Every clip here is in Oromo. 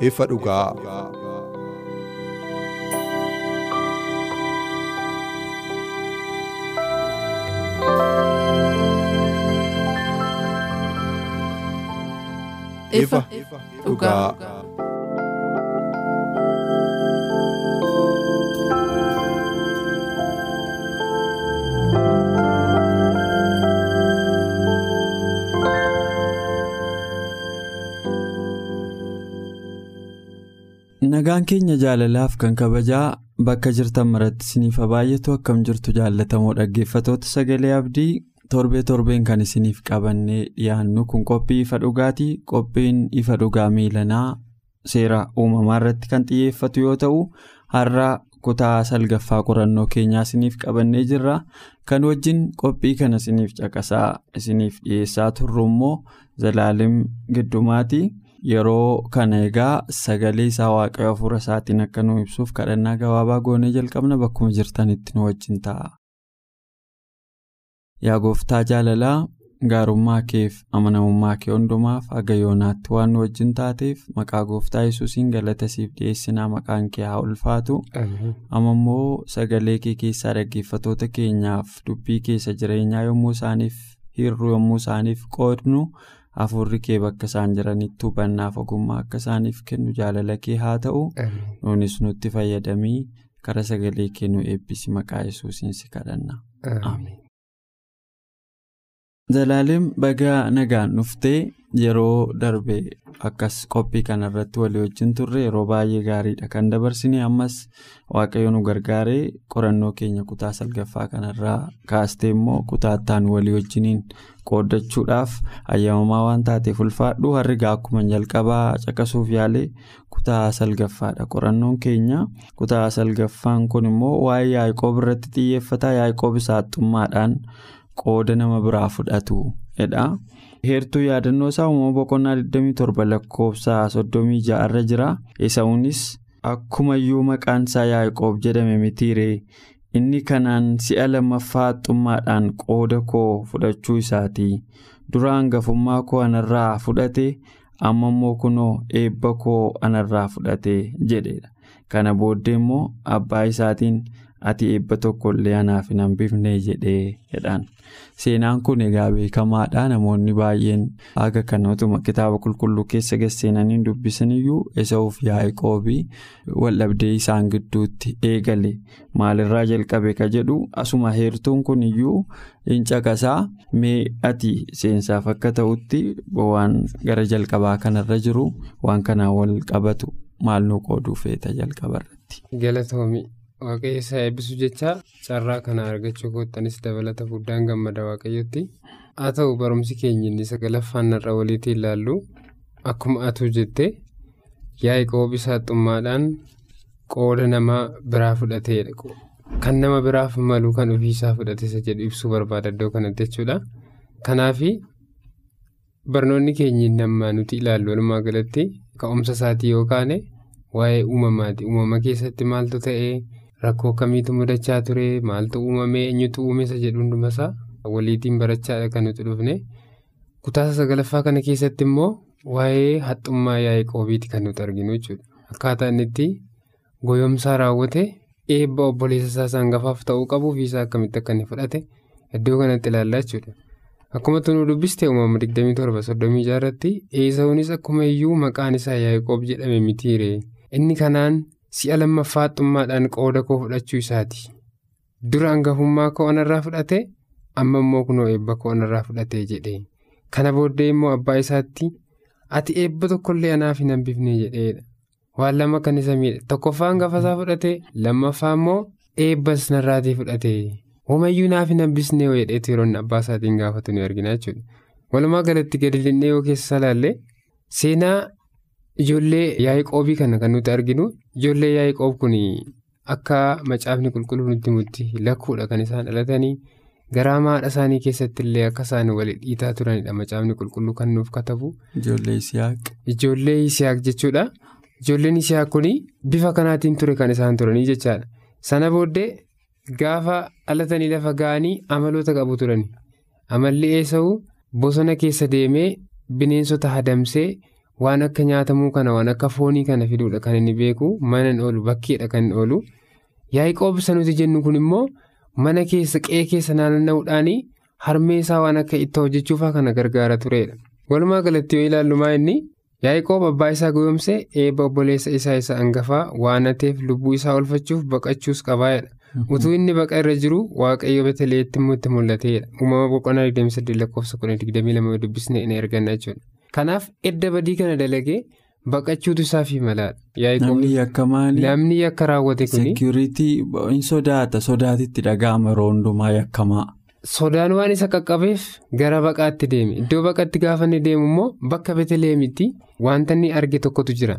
Ifa dhugaa. ifa dhugaa. Nagaan keenya jaalalaaf kan kabajaa bakka jirtan maratti isiniif baay'atu akkam jirtu jaallatamoo dhaggeeffatoota sagalee abdii torbee torbeen kan isiniif qabannee dhiyaannu kun qophii ifa dhugaatii qophiin ifa dhugaa miilanaa seera uumamaa irratti kan xiyyeeffatu yoo ta'u har'a kutaa salgaffaa qorannoo keenyaa isiniif qabannee jirra kan wajjin qophii kana isiniif caqasaa isiniif dhiyeessaa turru immoo zalaalim giddumaati. Yeroo kana egaa sagalee isaa waaqayyo hafuura isaatiin akka nu ibsuuf kadhannaa gabaabaa goonee jalqabna bakkuma jirtanitti nu wajjin ta'a. Yaa gooftaa jaalalaa gaarummaa keef amanamummaa kee hundumaaf haga yoonaatti waan nu wajjin taateef maqaa gooftaa yesuusiin galata siif dhiyeessinaa maqaan kee haa ulfaatu. Amma immoo sagalee kee keessaa dhaggeeffatoota keenyaaf dubbii keessa jireenyaa yommuu isaaniif hir'uu yommuu isaaniif qoodnu. Hafuurri kee bakka isaan jiranitti hubannaaf ogummaa akka isaaniif kennu jaalala kee haa ta'u. Nuunis nutti fayyadamii karaa sagalee kee nu eebbisi maqaa yesuusiin si kadhanna. Zalaaleen baga nagaan dhuftee yeroo darbe akkas qophii kanarratti walii wajjin turre yeroo baay'ee gaariidha. Kan dabarsine ammas waaqayyo nu gargaaree qorannoo keenya kutaa salgaffaa kanarraa kaastee immoo kutaattaan walii wajjiniin qooddachuudhaaf ayyamamaa waan taateef ulfaadhu. Harrigaa akkuma jalqabaa caqasuuf yaalee kutaa salgaffaadha. Qorannoon keenya kutaa salgaffaan kun immoo waa'ee yaa'ikoob irratti xiyyeeffata yaa'ikoob saaxummaadhaan qooda nama biraa fudhatu jedha. Heertuu yaadannoo isaa uumama boqonnaa 27 lakkoofsa 36 irra jira. Isa'uunis akkumayyuu maqaan isaa yaa'ikoob jedhame mitiire inni kanaan si'a lammaffaa haxxummaadhaan qooda koo fudhachuu isaati. Dura hangafummaa koo anarraa fudhate amma immoo kunoo eebba koo anarraa fudhate jedhedha kana booddee immoo abbaa isaatiin ati eebba tokkollee anaaf hin hambifne jedhee jedhaan. Seenaan kun egaa beekamaadha namoonni baay'een haga kanatuma kitaaba qulqulluu keessa gasseenanii dubbisaniyyuu Esawuuf yaa'ikoobii waldhabdee isaan gidduutti eegale maalirraa jalqabe ka jedhu asuma heertuun kun iyyuu hin caqasaa mee ati seensaaf akka ta'utti waan gara jalqabaa kanarra jiru waan kanaan wal qabatu maal nu qooduu feeta jalqabarratti. Waaqayyo isaa eebbisuu jecha carraa kana argachuu koottanis dabalata guddaan gammada waaqayyotti. Haa ta'u barumsi keenya inni sagalaffaan irra waliitti ilaallu akkuma atuu jette yaa'ikoob saaxummaadhaan qooda nama biraa fudhateedha. Kan nama biraaf malu kan ofiisaa fudhatesa jedhu ibsuu barbaada iddoo kanatti jechuudha. Kanaaf barnoonni keenya nama nuti ilaallu walumaa galatti ka'umsa isaatii yookaan waa'ee uumamaati. Uumama keessatti maaltu ta'ee. Rakkoo akkamiitu mudachaa ture? Maaltu uumamee eenyutu uumesa? Jedhu hundumasaa waliitiin barachaadha kan nuti dhufne. Kutaa sagalaffaa kana keessatti immoo waa'ee haxxummaa yaa'ikoobiiti kan nuti arginu jechuudha. Akkaataa inni itti goyoomsaa raawwate eebba obboleessa isaa sangafaaf ta'uu qabu ofiisaa akkamitti akka inni fudhate iddoo kanatti ilaallaa jechuudha. Akkuma nu dubbiste uumama 27 irratti eesawunis akkuma iyyuu maqaan isaa yaa'ikoob jedhame mitiire inni kanaan. Si'a lammaffaa haxxummaadhaan qooda koo fudhachuu isaati. Dura hangafummaa koo anarraa fudhate amma immoo kunoo eebba koo anarraa fudhate jedhe. Kana booddee immoo abbaa isaatti ati eebba tokkollee anaaf hin hambifne jedheedha waan lama kan isa miidhe tokkoffaan gafasaa fudhate lammaffaa immoo eebbas narraatii fudhate. Homayyuu naaf hin hambisnee jedheetu yeroo abbaa isaatiin gaafatu ni argina jechuudha. Walumaa galatti gadi linnee yoo keessa ilaalle seenaa ijoollee yaa'iqoobii kana kan nuti arginu ijoollee yaa'iqoob kun akka macaafni qulqulluu nutti mutti lakkuudha kan isaan dhalatanii garaa haadha isaanii keessatti illee akka isaan wal dhiitaa turanidha macaafni qulqulluu kan nuuf katabu. Ijoollee Isiyaaq. Ijoollee Isiyaaq jechuudha. Ijoolleen Isiyaaq kun bifa kanaatiin ture kan isaan turanii jechaadha. Sana booddee gaafa dhalatanii lafa ga'anii amaloota qabu turani. Amalli eessa'u bosona keessa deemee bineensota adamsee waan akka nyaatamuu kana waan akka foonii kana fiduudha kan inni beeku mana hin oolu bakkeedha kan hin oolu. Yaa'iqoob nuti jennu kun immoo mana keessa qe'ee keessa naanna'uudhaan harmee isaa waan akka ittoo hojjechuufaa kana gargaara turedha. Walumaa galatti yoo ilaallu inni Yaa'iqoob abbaa isaa goyoomsee eebba obboleessa isaa isa hangafaa waan hateef lubbuu isaa oolfachuuf baqachuus qabaayedha. Utuu inni baqa irra jiru waaqayyo Beteleetti itti mul'ateedha. Uumama boqonnaa 23 lakkoofsa 22 dubbisnee inni arganna jechuudha. Kanaaf edda badii kana dalagee baqachuutu isaaf malaadha. Namni yakka maali? Namni yakka raawwate kuni. Seekuritii hin sodaata sodaatitti dhaga'ama yeroo hundumaa yakkamaa. Sodaan waan isa qaqqabeef gara baqaatti deeme. Iddoo baqaatti gaafa inni deemu immoo bakka Beteleemitti wanta inni arge tokkotu jira.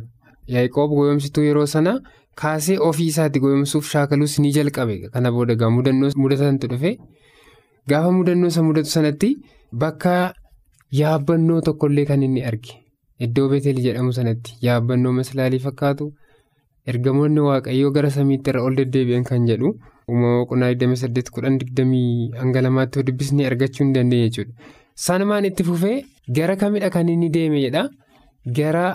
Yaa'iqoob goyoomsituu yeroo sana kaasee ofii isaatti goyoomsuuf shaakaluus ni jalqabe. Kana booda mudannoo mudatantu dhufe gaafa mudannoo isa mudatu sanatti bakka yaabbannoo tokkollee kan inni arge. Iddoo Beetel jedhamu sanatti yaabbannoo maslaalii fakkaatu ergamoonni waaqayyoo gara samiitti irra ol deddeebi'an kan jedhu uumama boqonnaa 28 hanga lamaatti dubbisnee argachuu hin dandeenye jechuudha. Sanumaan itti fufee gara kamidha kan inni deeme jedha gara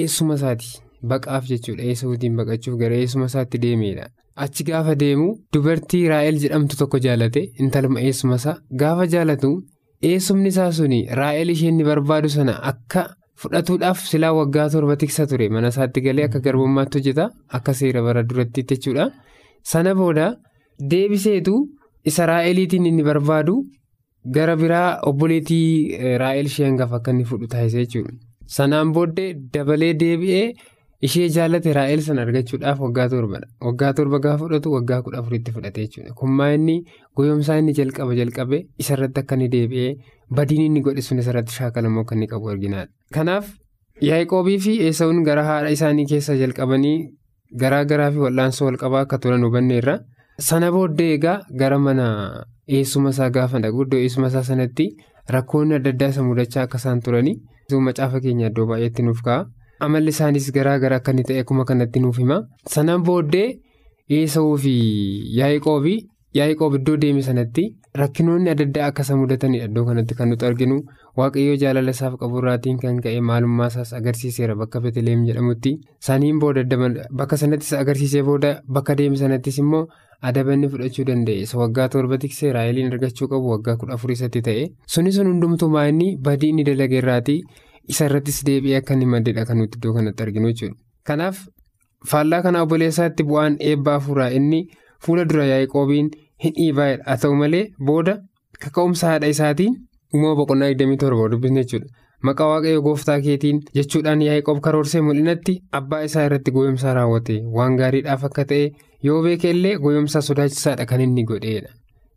eessuma isaati. Baqaaf jechuudha eessuutiin baqachuuf gara eessuma isaatti deemedha. Achi gaafa deemu dubartii Raa'el jedhamtu tokko jaalate intaluma eessuma isaa gaafa jaalatu eessumni isaa suni Raa'el isheen barbaadu sana akka fudhatuudhaaf silaa waggaa torba tiksa ture mana isaatti galee akka garbummaatti hojjeta akka seera bara duratti jechuudha. Sana booda deebiseetu isa Raa'eliitiin inni barbaadu gara biraa obboleettii Raa'el ishee hangafa akka inni fudhu taasise jechuudha. Sanaan booddee dabalee deebi'ee. Ishee jaallate raa'el sana argachuudhaaf waggaa torbadha. Waggaa torba gaafa fudhatu waggaa kudha afuritti fudhate jechuudha. Kummaa inni goyoomsaa inni jalqaba jalqabe isarratti akka inni deebi'ee badiin inni godhe sun isarratti shaakalamoo akka inni qabu arginaadha. Kanaaf Yaa'iqoobii fi Esaawun gara haadha isaanii keessa jalqabanii garaa garaa fi wal'aansoo walqabaa akka turan hubanneerra. Sana booddee egaa gara mana eessuma isaa gaafa dhaqu iddoo eessuma isaa sanatti rakkoonni adda addaa isa mudachaa akka isaan turanii macaafa keenya iddoo baay'eetti nuuf ka'a. Amalli isaanis garaa garaa akka inni ta'e akkuma kanatti nuuf hima. Sanaan booddee Esaawuu fi Yaa'iqoobii Yaa'iqoob iddoo deeme sanatti rakkinoonni adda addaa akka isa mudatanidha iddoo kanatti kan nuti arginu. Waaqayyoo jaalala isaaf qabu irraatiin kan ka'e maalummaa isaas agarsiiseera bakka Beteleem jedhamutti. Saniin booda bakka sanattis agarsiisee booda bakka deeme sanattis immoo adabanni fudhachuu danda'e. Isa waggaa torba tiksee raa'eliin argachuu qabu waggaa kudha afurii isatti ta'e. Suni sun hundumtumaa inni badii inni dalage irraatii. Isa irrattis deebi'ee akka inni maddeedha kan nuti iddoo kanatti arginu jechuudha. Kanaaf faallaa kana obboleessaatti bu'aan eebbaa fuuraa inni fuula dura Yaa'iqoobiin hin dhiibaadha. Haa ta'u malee booda kaka'umsa haadha isaatiin uumama boqonnaa 27 dubbisne jechuudha. Maqaa waaqayyo gooftaa keetiin jechuudhaan Yaa'iqoob karoorsee mul'inatti abbaa isaa irratti goyoomsaa raawwate waan gaariidhaaf akka ta'e yoo beeke illee goyoomsaa sodaachisaadha kan inni godheedha.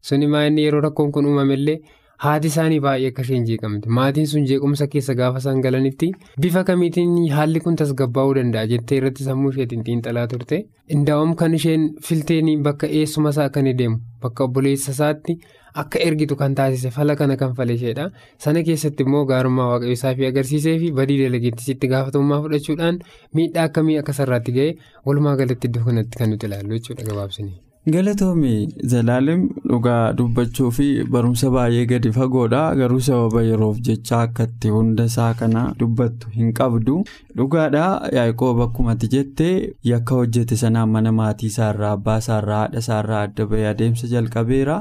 Suni maa inni yeroo rakkoon kun uumame illee. Haati isaanii baay'ee akka isheen jeeqamte. Maatiin sun jeequmsa keessa gaafa isaan galanitti bifa kamiitiin haalli kun tasgabbaa'uu danda'a? jettee irratti sammuu isheetiin xiinxalaa turte. Indaa'um kan isheen filteen bakka eessuma isaa inni deemu bakka obboleessa isaatti akka ergitu kan taasise fala kana kan fale isheedha. Sana keessatti immoo gaarummaa waaqayyo isaafii agarsiisee fi badii dalageettis itti gaafatamummaa fudhachuudhaan miidhaa akkamii akka sarraatti ga'e walumaa galatti iddoo kanatti kan nuti ilaallu jechuudha gabaabsanii. Galatoomii zalaalim dhugaa dubbachuu fi barumsa baay'ee gadi fagoodha. Garuu sababa yeroof jecha akkatti hunda isaa kana dubbattu hin qabdu. Dhugaadha yaa'ikoob akkumatti jettee yakka hojjete sanaan mana maatii isaarraa abbaa isaarraa haadha isaarraa adda bahee adeemsa jalqabeera.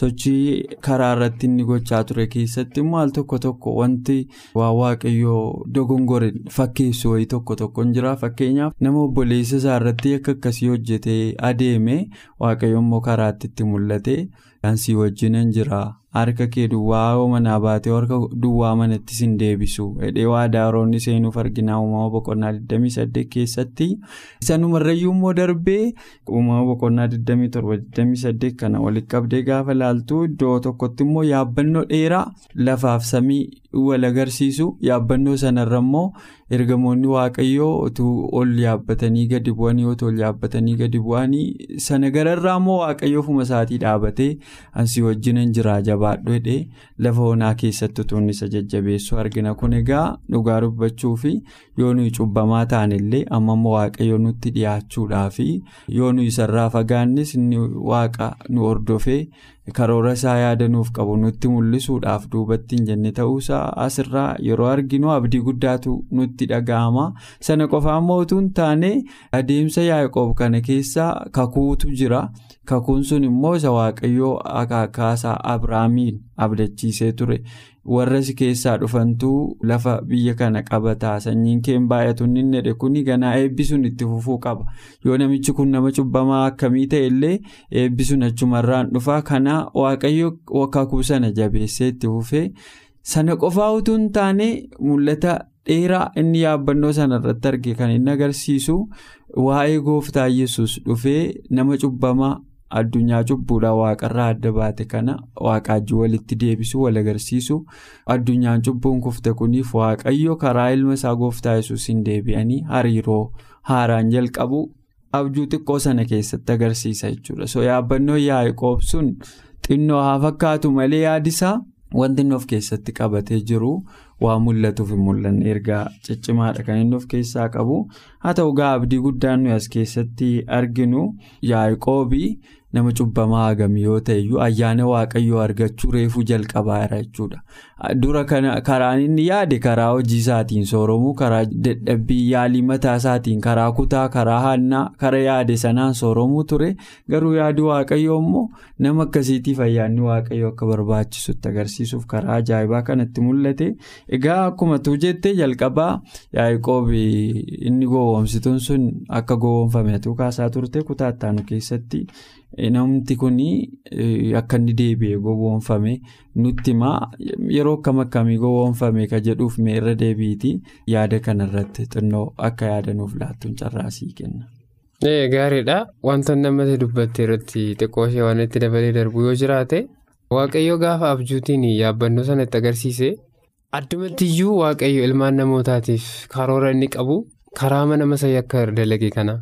Sochii karaa irratti inni gochaa ture keessatti immoo al tokko tokko wanti waa waaqayyoo dogongore fakkeessu wayii tokko tokko hin jira. Fakkeenyaaf nama obboleessa isaarratti akka akkasii hojjetee adeeme. Waaqayyo immoo karaatti itti mul'ate ansii wajjinan jira harka kee duwwaa yoo manaa baatee harka duwwaa manatti sin deebisu. Hidhee waadaa roonni seenuuf arginaa uumama boqonnaa 28 keessatti isanumarrayyuu immoo darbee uumama boqonnaa 27-28 kana walitti qabdee gaafa laaltu iddoo tokkotti immoo yaabbannoo dheeraa lafaaf samii wal agarsiisu. Yaabbannoo sanarra immoo ergamoonni waaqayyoo utuu ol yaabbatanii gadi bu'anii otoo ol yaabbatanii gadi bu'anii sana gararraa immoo waaqayyoo ofuma isaatii dhaabatee ansii wajjinan jiraa jabaadhu hidhee lafa onaa keessatti utuun isa jajjabeessu argina. Kun egaa dhugaa dubbachuu fi yoo nuyi cubbamaa taanillee amma immoo waaqayyoo nutti dhiyaachuudhaa fi yoo nuyi isarraa fagaannis inni waaqa nu hordofee karoora isaa yaadanuuf qabu nutti mul'isuudhaaf duubatti hin jenne ta'uusaa asirraa yeroo arginu abdii guddaatu nutti dhaga'ama. Sana qofaa immoo utuu hin taane adeemsa yaaqoob kana keessa kakuutu jira. Kakuun sun immoo isa waaqayyoo akaakaasaa abrahaamiin abdachiisee ture warra si keessaa dhufantuu lafa biyya kana qabataa sanyiin keen baay'atu inni jedhe kuni ganaa eebbisuun itti fufuu qaba yoo namichi kun nama cubbamaa akkamii ta'e illee eebbisuun achumarraan dhufaa kana waaqayyo kakuu sana jabeessee itti fufee sana qofaa utuu hin taane mul'ata dheeraa inni yaabbannoo sana irratti arge kan inni agarsiisu waa'ee gooftaa yesus dhufee nama cubbamaa. Addunyaa cubbuudhaan waaqarraa adda baate kana waaqaajjii walitti deebisu wal agarsiisu addunyaan cubbuun kufte kuniif waaqayyo karaa ilma isaa gooftaa yesuusiin deebi'anii hariiroo haaraan jalqabu abjuu xiqqoo sana keessatti agarsiisa jechuudha. So yaabbannoo yaaqoob sun xinnoo haa fakkaatu malee yaadisaa wanti inni of keessatti qabatee jiru waa mul'atuuf hin mul'anne. Ergaa ciccimaadha kan inni of keessaa qabu. Haa ta'u gaa abdii guddaan nuyi as keessatti arginu yaaqoobii nama cubbamaa hagamii yoo ta'eyyuu ayyaana waaqayyoo argachuu reefuu jalqabaara jechuudha. Dura karaan inni yaade karaa hojii isaatiin sooromuu karaa dadhabbii yaalii mataa isaatiin karaa kutaa karaa hannaa karaa yaade sanaan sooromuu ture garuu yaadi waaqayyoo immoo nama akkasiitiif ayyaanni waaqayyoo akka barbaachisutti agarsiisuuf karaa ajaa'ibaa kanatti mul'ate egaa akkuma tuu jettee jalqabaa yaaqoob inni gowwoomsituun sun akka gowwoomfame tuu kaasaa turte kutaa ittaanu keessatti. Namti kun akka inni deebi'ee gowwoomfame nutti himaa yeroo akkam akkamii gowwoomfame ka jedhuuf meerra deebiiti yaada kanarratti xinnoo akka yaadanuuf laattuun carraasii kenna. Gaariidha wanta namatti dubbatte irratti xiqqoo ishee waan itti dabalee darbu yoo jiraate waaqayyo gaafa abjuutiin yaabbannoo sana itti agarsiise addumatti iyyuu waaqayyo ilmaan namootaatiif karoora inni qabu karaa mana masayii akka dalage kana.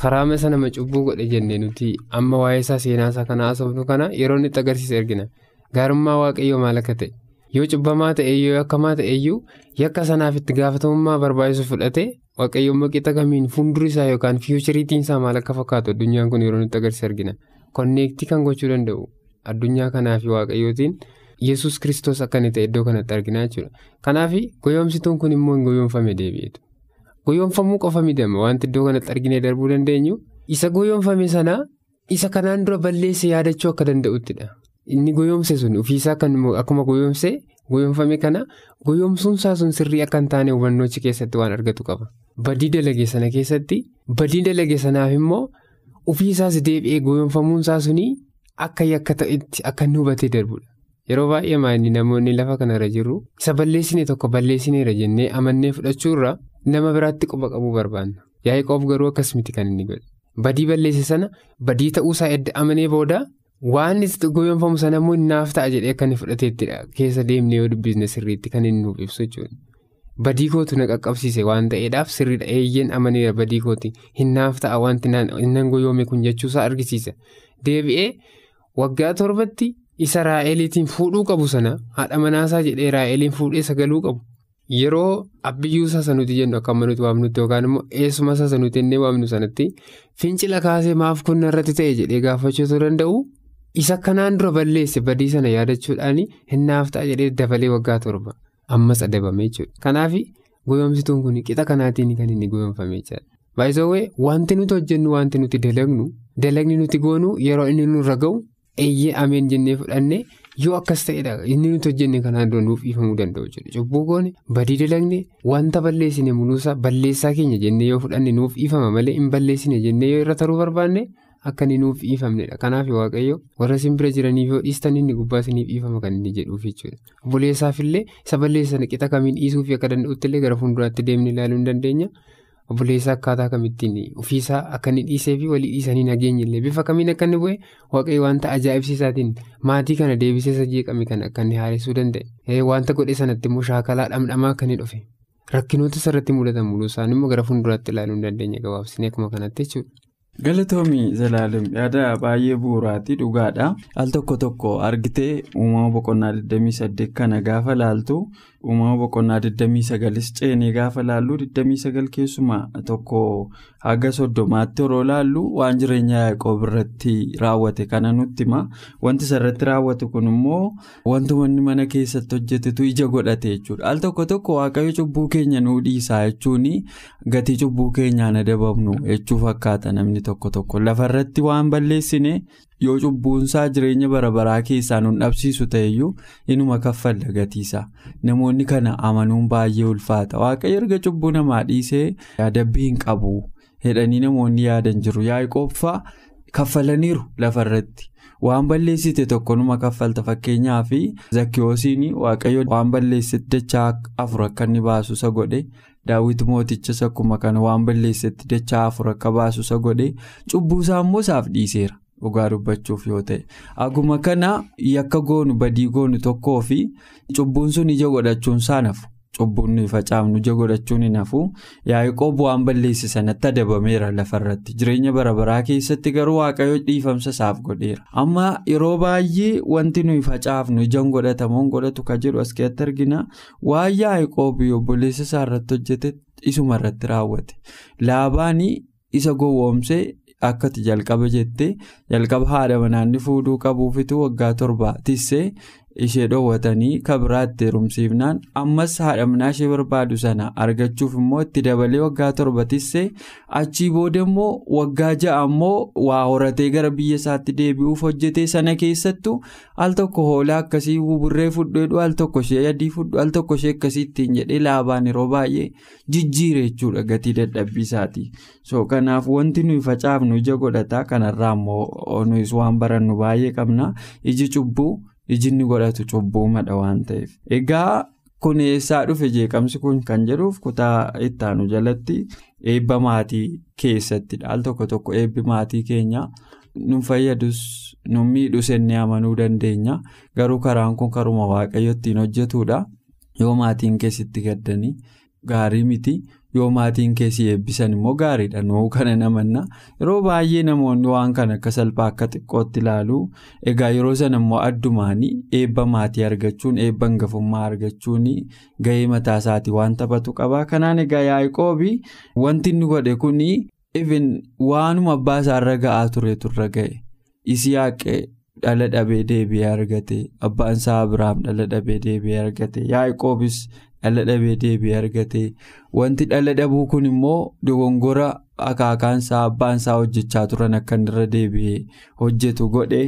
Karaa masa nama cubbuu godhe jennee nuti amma waa'ee isaa seenaa isaa kana haasofnu kana yeroo inni itti agarsiise argina. Gaarummaa waaqayyoo maal akka ta'e? Yoo cubbamaa ta'e yoo yakkamaa ta'e iyyuu yakka sanaaf itti gaafatamummaa barbaachisu fudhate waaqayyoon maqixa kamiin fuulduri isaa yookaan fiyuuchiriitiin isaa maal akka fakkaatu addunyaan kun yeroo itti agarsiise argina. Konneektii kan gochuu danda'u addunyaa kanaa fi waaqayyootiin yesus kiristoos akka inni ta'e iddoo kanatti argina jechuudha. Kanaaf goyoomsituun kun immoo hin goyoomfame deebi'eetu. Goyoomfamuu qofa midhama wanti iddoo kanatti arginee darbuu dandeenyu isa goyoomfame sana isa kanaan dura balleesse yaadachuu akka danda'uttidha. Inni goyoomse sun ofiisaa akkuma goyoomse goyoomfame kana goyoomsuunsaa sun sirrii akka hin taane hubannoochi keessatti waan argatu qaba. Badii dalagee sana keessatti badii dalagee sanaaf immoo ofiisaas deebi'ee goyoomfamuunsaa suni akka yakka ta'etti akka inni hubatee darbudha. Yeroo baay'ee maayini namoonni lafa kanarra jiru isa balleessine tokko balleessineera jennee amannee fudhachuurra. Nama biraatti quba qabuu barbaanna. Yaaqoob garuu akkas miti kan inni godhe. Badii balleesse sana badii ta'uusaa edda amanee booda waan goyoomfamu sana immoo naaf ta'a jedhee akka inni fudhateettidha. Keessa deemnee yoo dubbisne sirriitti kan inni nuuf ibsu jechuudha. Badii kootu na qaqqabsiise waan ta'eedhaaf sirriidha eeyyeen amaneera badii kooti hin naaf ta'a wanti nan goyoome kun jechuusaa argisiisa. Deebi'ee waggaa torbatti isa raa'eliitiin fuudhuu qabu sana haadha manaasaa jedhee raa'eliin fuudhee sagaluu qabu. Yeroo abbiyyuu isaa nuti jennu akka amma nuti waamnutti yookaan immoo eessuma isaa nuti inni waamnu sanatti fincila kaasee maaf kun irratti ta'e jedhee gaafachuu danda'u isa kanaan dura balleesse badii sana yaadachuudhaan hin naaf ta'a jedhee dabalee waggaa torba ammas adabamee jechuudha. Kanaaf goyoomsituun kun qixa kanaatiin kan inni goyoomfame jechuudha. Baay'isawwee wanti nuti hojjennu wanti nuti dalagnu dalagni nuti goonu yeroo inni nurra ga'u eeyyee ameen jennee fudhanne. Yoo akkas ta'edha inni nuti hojjenne kanaan dura nuuf ifamuu danda'u jechuudha. Cubbuu goone badii dalagne wanta balleessine munuusaa balleessaa keenya jennee yoo fudhanne nuuf ifama malee hin balleessine jennee yoo irra taruu barbaanne akka inni nuuf dhiifamnedha. Kanaaf waaqayyo warra isin bira jiraniif yoo dhiistan inni gubbaa isiniif dhiifama kan inni jedhuuf jechuudha. Obboleessaaf illee isa balleessan qixa kamiin dhiisuu fi akka danda'utti illee gara fuulduraatti deemnee ilaaluu ni dandeenya. Obboleessa akkaataa kamittiin ofiisaa akka inni dhiisee fi walii dhiisanii nageenya illee bifa kamiin akka inni bu'e waaqayyo wanta ajaa'ibsiisaatiin maatii kana deebisee isa jeeqame kan akka inni haaressuu danda'e. Wanta godhe sanatti immoo shaakalaa dhamdhamaa akka inni dhufe. Rakkinoota isarratti mudatan mul'uu isaan immoo gara fuulduraatti ilaaluu ni dandeenya gabaabsinee akkuma kanatti jechuudha. Galatoomii Zalaalem yaada baay'ee bu'uuraati dhugaadha. Al tokko tokko argitee uumama boqonnaa 28 kana gaafa laaltu uumama boqonnaa 29 ceenee gaafa laallu 29 keessumaa tokko haga soddomaatti yeroo laallu waan jireenya yaaqoob irratti raawwate kana nutti hima. Wanti isarratti raawwate kun immoo wantuma inni mana keessatti hojjetetu ija godhate jechuudha. Al tokko tokko waaqayyo cubbuu keenya nuu dhiisaa jechuun gatii cubbuu keenyaan adabamnu jechuu fakkaata namni tokko tokko lafarratti waan balleessine yoo cubbuunsaa jireenya bara baraa keessaa nun dhabsiisu ta'eyyuu inuma kaffalla gatiisa. Namoonni kana amanuun baay'ee ulfaata. Waaqayyo erga cubbuu namaa dhiisee adabbii hin qabu. Jedhanii namoonni yaadan jiru. Yaaqoobbaa kaffalaniiru lafarratti. Waan balleessite tokkonuma kaffalta fakkeenyaaf zakkiyoosiin waaqayyo waan balleessite dachaa afur akka inni baasu isa godhe. Daawwiti mootichas akkuma kana waan balleessite dachaa afur akka baasu isa godhe. Cubbuusaa immoo isaaf dhiiseera dhugaa dubbachuuf yoo ta'e. Aguma kana yakka goonu badii goonu tokkoo fi cubbuun sun ija godhachuun isaa nafu. Cubbuun facaafnu ija godhachuun hin hafu yaaqoob waan balleesse sanatti adabameera lafarratti jireenya bara baraa keessatti garuu waaqayyo dhiifamsa isaaf godheera. Amma yeroo baay'ee wanti nuyi facaafnu ijaan godhatamuun godhatu kan jedhu as keessatti argina. Waan yaaqoob obboleessa isaa irratti hojjete isuma irratti raawwate. Laabaanii isa gowwoomsee akkati jalqaba jettee jalqaba haadha manaanni fuudhuu qabuufitu waggaa torba tissee. Ishee dhoowwatanii kabiraatti heerumsiifnaan ammas haadha manaa ishee barbaadu sana argachuuf immoo itti dabalee waggaa torba tissee achii booda immoo waggaa ja'a immoo waa horatee gara biyya isaatti deebi'uuf hojjetee sana keessattuu al tokko hoolaa akkasii buburree fudhu al tokko ishee adii fudhu al tokko ishee akkasii jedhee laabaan yeroo baay'ee jijjiire jechuudha gatii dadhabbii isaati so kanaaf wanti nuyi facaafnu ija godhataa kanarraa nuyis waan barannu baay'ee qabna iji cubbuu. Ijinni godhatu cubbuumadha waan ta'eef. Egaa kun eessaa dhufe jeeqamsi kun kan jedhuuf kutaa ittaanu jalatti eebba maatii keessattidha al tokko tokko eebbi maatii keenya nu fayyadus nu miidhus inni amanuu dandeenya. Garuu karaan kun karuma waaqayyo ittiin hojjetudha yoo maatiin keessatti gaddanii gaarii miti. Yoo maatiin keessi eebbisan immoo gaariidha. Nuu kana namanna. Yeroo baay'ee namoonni waan kana akka salphaa akka xiqqootti ilaalu egaa yeroo sana immoo addumaanii eebba maatii argachuun eebba hangafummaa argachuun gahee mataa isaatii waan taphatu qaba. Kanaan egaa yaaqoobii wanti inni godhe kun waanuma abbaa isaarra ga'aa ture turre ga'e. Isiyaaqee dhala dhabee deebi'ee argate. Abbaan isaa abiraam dhala dhabee deebi'ee argate. Yaaqoobis. Dhala dhabee deebi'ee argate wanti dhala dhabuu kun immoo dogongora akaakaansaa abbaansaa hojjechaa turan akka irra deebi'ee hojjetu godhe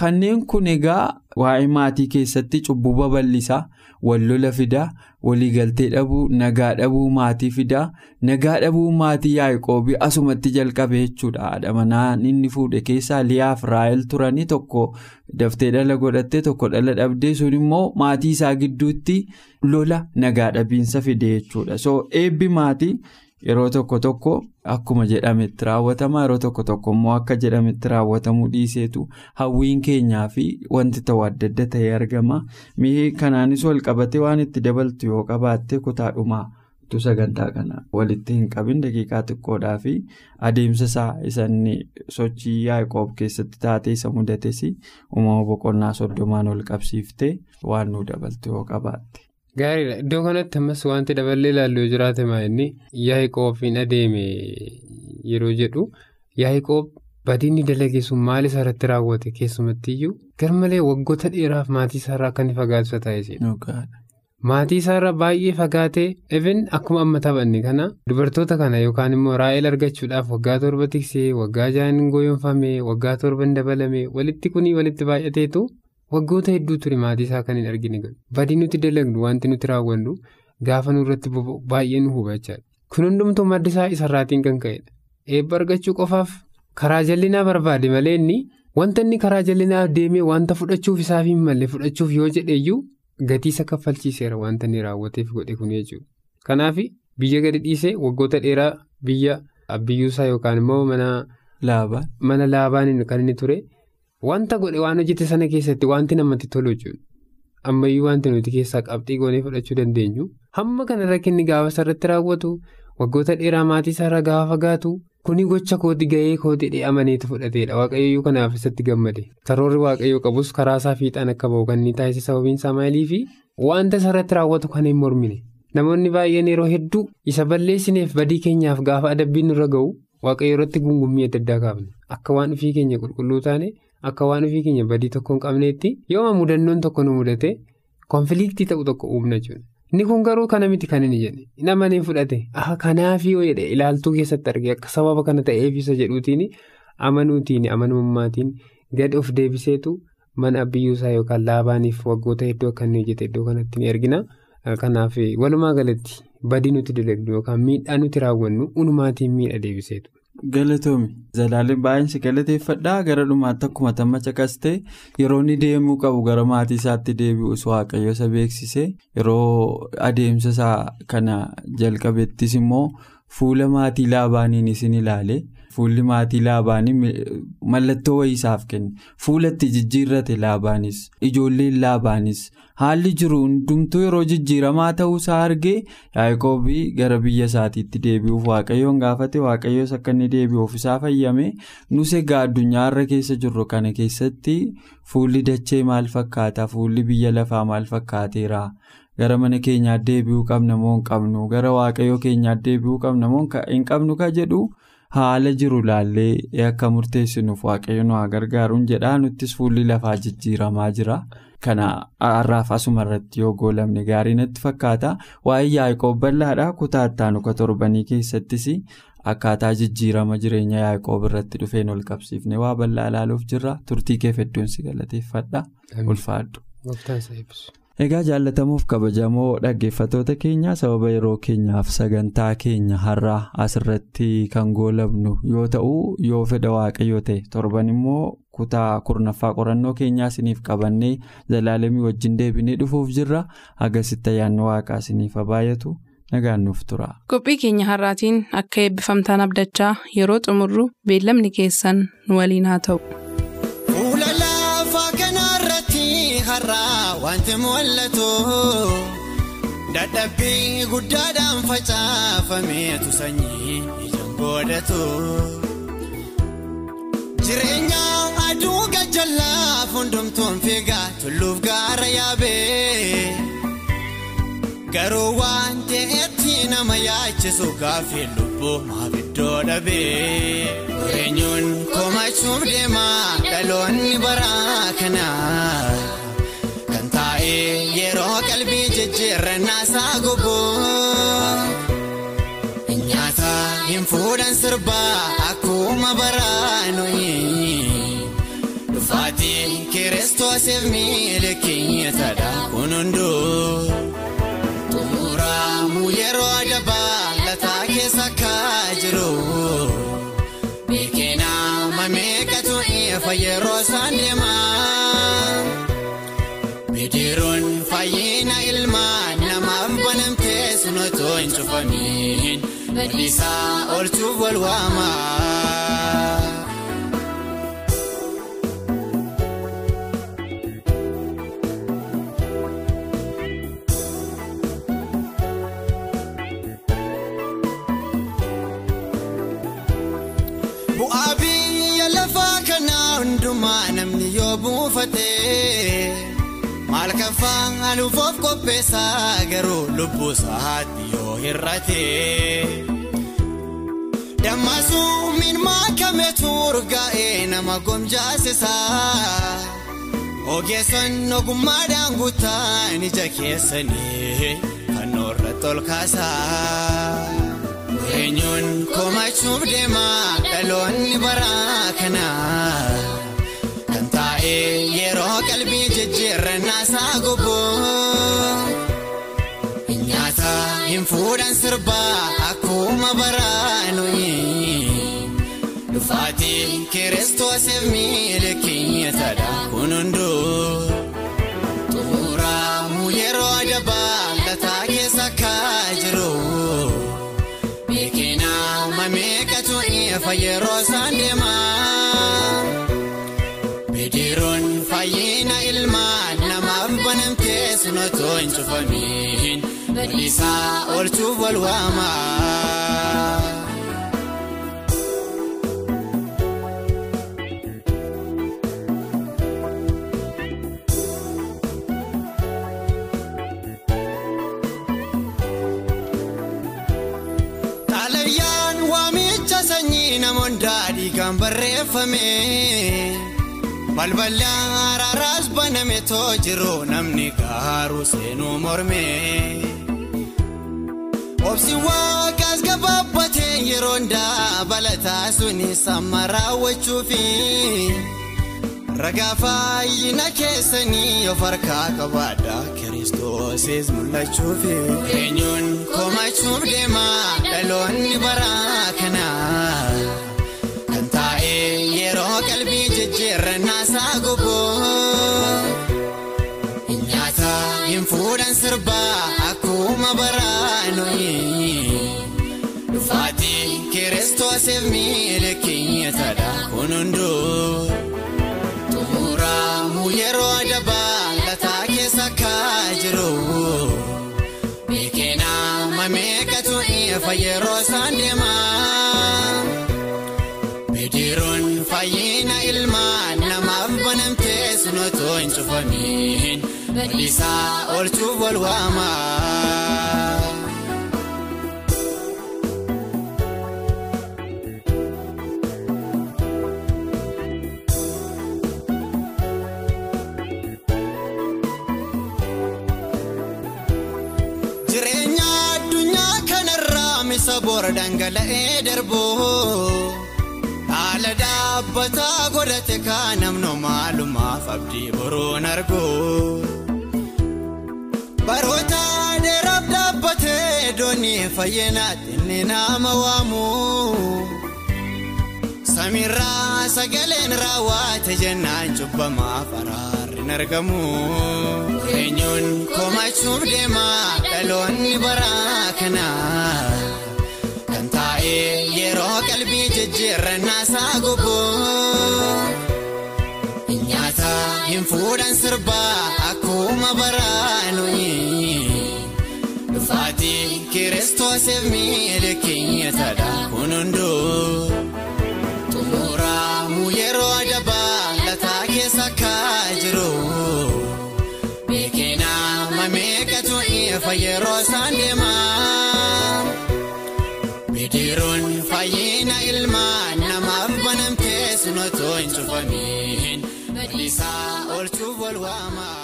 kanneen kun egaa waa'ee maatii keessatti cubbuu babal'isaa wallola fidaa waliigaltee dhabuu nagaa dhabuu maatii fidaa nagaa dhabuu maatii yaaqoobii asumatti jalqabe jechuudha haadha manaa inni fuudhe keessaa liyaaf raayil turanii tokko daftee dhala godhattee tokko dhala dhabdee sun immoo maatii isaa gidduutti lola nagaa dhabiinsa fide jechuudha so eebbi maatii. Yeroo tokko tokko akkuma jedhametti raawwatama yeroo tokko tokko immoo akka jedhametti raawwatamuu dhiiseetu hawwiin keenyaa fi wanti ta'u adda adda ta'ee argama mi'i kanaanis wal qabatee waan itti dabaltu yoo qabaatte kutaadhumaa sagantaa kana walitti hin qabin daqiiqaa xiqqoodhaa fi adeemsa isaa isanni sochii yaaqoob keessatti taatee isa mudates uumama boqonnaa soddomaan ol qabsiiftee waan nu dabaltu yoo qabaatte. Gaariidha iddoo kanatti ammas wanti daballee ilaallu yoo jiraate maa'inni yaaqoobiin adeeme yeroo jedhu yaaqoob badiinni dalagee sun maal isaa irratti raawwate keessumattiyyuu garmalee waggoota dheeraaf maatii isaarraa akka inni fagaatu taasise. Maatii isaarraa baay'ee fagaatee even akkuma amma taphanne kana dubartoota kana yookaan immoo raa'el argachuudhaaf waggaa torba tiksee waggaa ja'an gooyonfame waggaa torba dabalame walitti kunii walitti baay'ateetu. Waggoota hedduu ture maatii isaa kan hin argine badii nuti dalagnu wanti nuti raawwannu gaafa nurratti baay'ee nu hubachaa kun hundumtuu madda isaa isarraatiin kan ka'edha eebba argachuu qofaaf karaa jallinaa barbaade malee inni wanta inni karaa jallinaa deemee wanta fudhachuuf isaaf hin malle fudhachuuf yoo jedheeyyuu gatii isa kaffalchiiseera wanta inni raawwateef godhe kun jechuudha. Kanaaf biyya gadi dhiisee waggoota dheeraa biyya abbiyyuusaa yookaan immoo mana laabaan kan inni ture wanta godhe waan hojjete sana keessatti wanti namatti tolu jechuudha. Ammayyuu wanti nuti keessaa qabxii goonee fudhachuu dandeenyu hamma kana rakkinni gaafa sarratti raawwatu waggoota dheeraa maatii isaarraa gaafa fagaatu kuni gocha kooti gahee kooti dhi'amaneetu fudhateedha waaqayyoo kanaaf isatti gammade karoorri waaqayyoo qabus karaa isaa fiixaan akka bahu kan inni taasise sababiin isaa maalii fi wanta sarratti raawwatu kan hin mormine namoonni baay'een yeroo hedduu isa balleessineef badii keenyaaf gaafa adabbiin nurra ga'u waaqayyoo irratti gungummii adda addaa kaafne akka waan ofii keenya qulqulluu taane. Akka waan ofii keenya badii tokko hin qabneetti yooma mudannoon tokko nu mudate konfiliiktii ta'u tokko uumna jechuudha. Inni kun garuu kana miti kan inni jedhe nama ni fudhate kanaaf yoo jedhe ilaaltuu keessatti argee akka sababa kana ta'eef isa jedhuutiin amanuutiin amanummaatiin gad of deebiseetu mana abbiyyuusaa yookaan laabaaniif waggoota hedduu akka inni hojjete iddoo kanatti ni argina. Kanaaf walumaa galatti badii nuti dalagnu yookaan miidhaa nuti raawwannu unumaatiin miidha deebiseetu. Galatoomi Zalaaleen baay'een si galateeffadhaa gara dhumaatti akkuma tamma caqastee yeroo inni deemuu qabu gara maatii isaatti deebi'us waaqayyo isa beeksise yeroo adeemsa isaa kana jalqabettis immoo fuula maatii laabaaniin isin ilaale fuulli maatii laabaanii mallattoo wayii isaaf kenne. Fuulatti jijjiirrate laabaanis ijoolleen laabaanis. Haalli jiru hundumtuu yeroo jijjiiramaa ta'uusaa argee yaaqoobii gara biyya isaatiitti deebi'uuf waaqayyoon gaafate. Waaqayyoos akka inni deebi'uuf isaa fayyame. Nus egaa addunyaa irra keessa jirru kana keessatti fuulli dachee maal fakkaata? Fuulli biyya lafaa maal fakkaateera. gara mana keenyaatti deebi'uu qabna moo hin qabnu? Gara waaqayyoo keenyaatti deebi'uu qabna moo hin qabnu ka jedhu haala jiru laallee akka murteessinuuf waaqayyo nu haa gargaaruun jedhaa nuttis fuulli lafaa jijjiiramaa jira. Kana har'aaf asuma irratti yoo goolamne gaarii natti fakkaata. Waa'ee yaaqoob bal'aadha kutaa ittaanu ka torbanii keessattis akkaataa jijjiirama jireenya yaaqoob irratti dhufeen ol qabsiifne waa bal'aa ilaaluuf jirra turtii kee hedduun si galateeffadha. Ulfaadhu. Egaa jaallatamuuf kabajamoo dhaggeeffatoota keenya sababa yeroo keenyaaf sagantaa keenya har'aa asirratti kan goolabnu yoo ta'u yoo fedha waaqayyo ta'e torban immoo kutaa kurnaffaa qorannoo keenyaa isiniif qabannee zalaalamii wajjin deebinee dhufuuf jirra agasitti ayyaanni waaqaa isiniif baay'atu nagaan nuuf tura. Qophii keenya har'aatiin akka eebbifamtaan abdachaa yeroo xumurru beellamni keessan nu waliin haa ta'u. Wanti mul'atu dadhabbii guddaadhaan facaafameetu sanyii ijaan godhatu jireenya aduu gajjallaaf hundumtuun fiigaa tulluuf gaara yaabee garuu waan ta'etti nama yaachisu gaaffii lubbuu maaf iddoo dhabee eenyuun komachuuf deema dhaloonni baraa kanaa. Jijjiirannaa isaa gubuu nyaata hin fuudhan sirbaa akkuma baraanuyi dhufaatii kiristoosiif miila keenyatadha kun hunduu xumuramuu yeroo adabaa lataa keessa akka cufamiin badiisaa oolchuuf wal waamaa. Kaffaan aluufoof qopheessaa garuu lubbuu isaatti yoo hir'ate. Dammasuu miinmaa kametu urgaa'ee nama gomjaasisaa. Ogeesson ogummaadhaan guutaan ija keessanii kan irratti ol kaasaa. Eenyuun komachuuf deema dhaloonni baraa kanaa. Isaa gubuu nyaata hin fuudhan sirbaa akkuma baraanuyi dhufaatii kiristoosiif milikiitadha kun hunduu bal'isaa oolchuuf wal waamaa. Xaalayyaan waamicha sanyii namoonni daadhii kan barreeffame balballi araaraas baname too jiru namni gaaruu seenuu morme. Obsi waaqaas gabaabbatee yeroo daabalataa suni samma raawwachuufi ragaa fayyina keessanii of harkaa qabaadha kiristoosis mul'achuufi. Eenyuun komachuuf deema dhaloonni baraa kanaa kan taa'ee yeroo qalbii jijjiirrannaa isaa goboo. Nyaata hin fuudhan sirbaa kiristoosiif milikiitadha kun hunduu. Xumuramuu yeroo adabaa lataa keessa akka jiru. Beekinaa mameeqatu ifa yeroo isaan deemaa. Bidiruun fayyina ilmaan namaaf banamtee sunotoo hin cufamiin bal'isaa oolchuuf wal waamaa. Dhangala'ee darboo. Haala dhaabbataa godhate kaan namno maalumaaf abdii boroon argu. Baroota dheeraaf dhaabbatee doonii fayyinaatti inni nama waamu. Samiirraa sagaleen raawwate jennaan cubbamaaf araarri argamu. Eenyuun komachuuf deema dhaloonni baraa kanaa. Qalbii jijjiirrannaa isaa goboo. Nyaata hin fuudhan sirbaa akkuma baraanoyi. Dhufaatii kiristoosiif milikiitadha kun hunduu. Xumuramuu yeroo adabaa lataa keessa akka jiru. Beekinaa mameeqatu ifa yeroo isaan deemaa. Bal'isaa oolchuuf wal waamaa.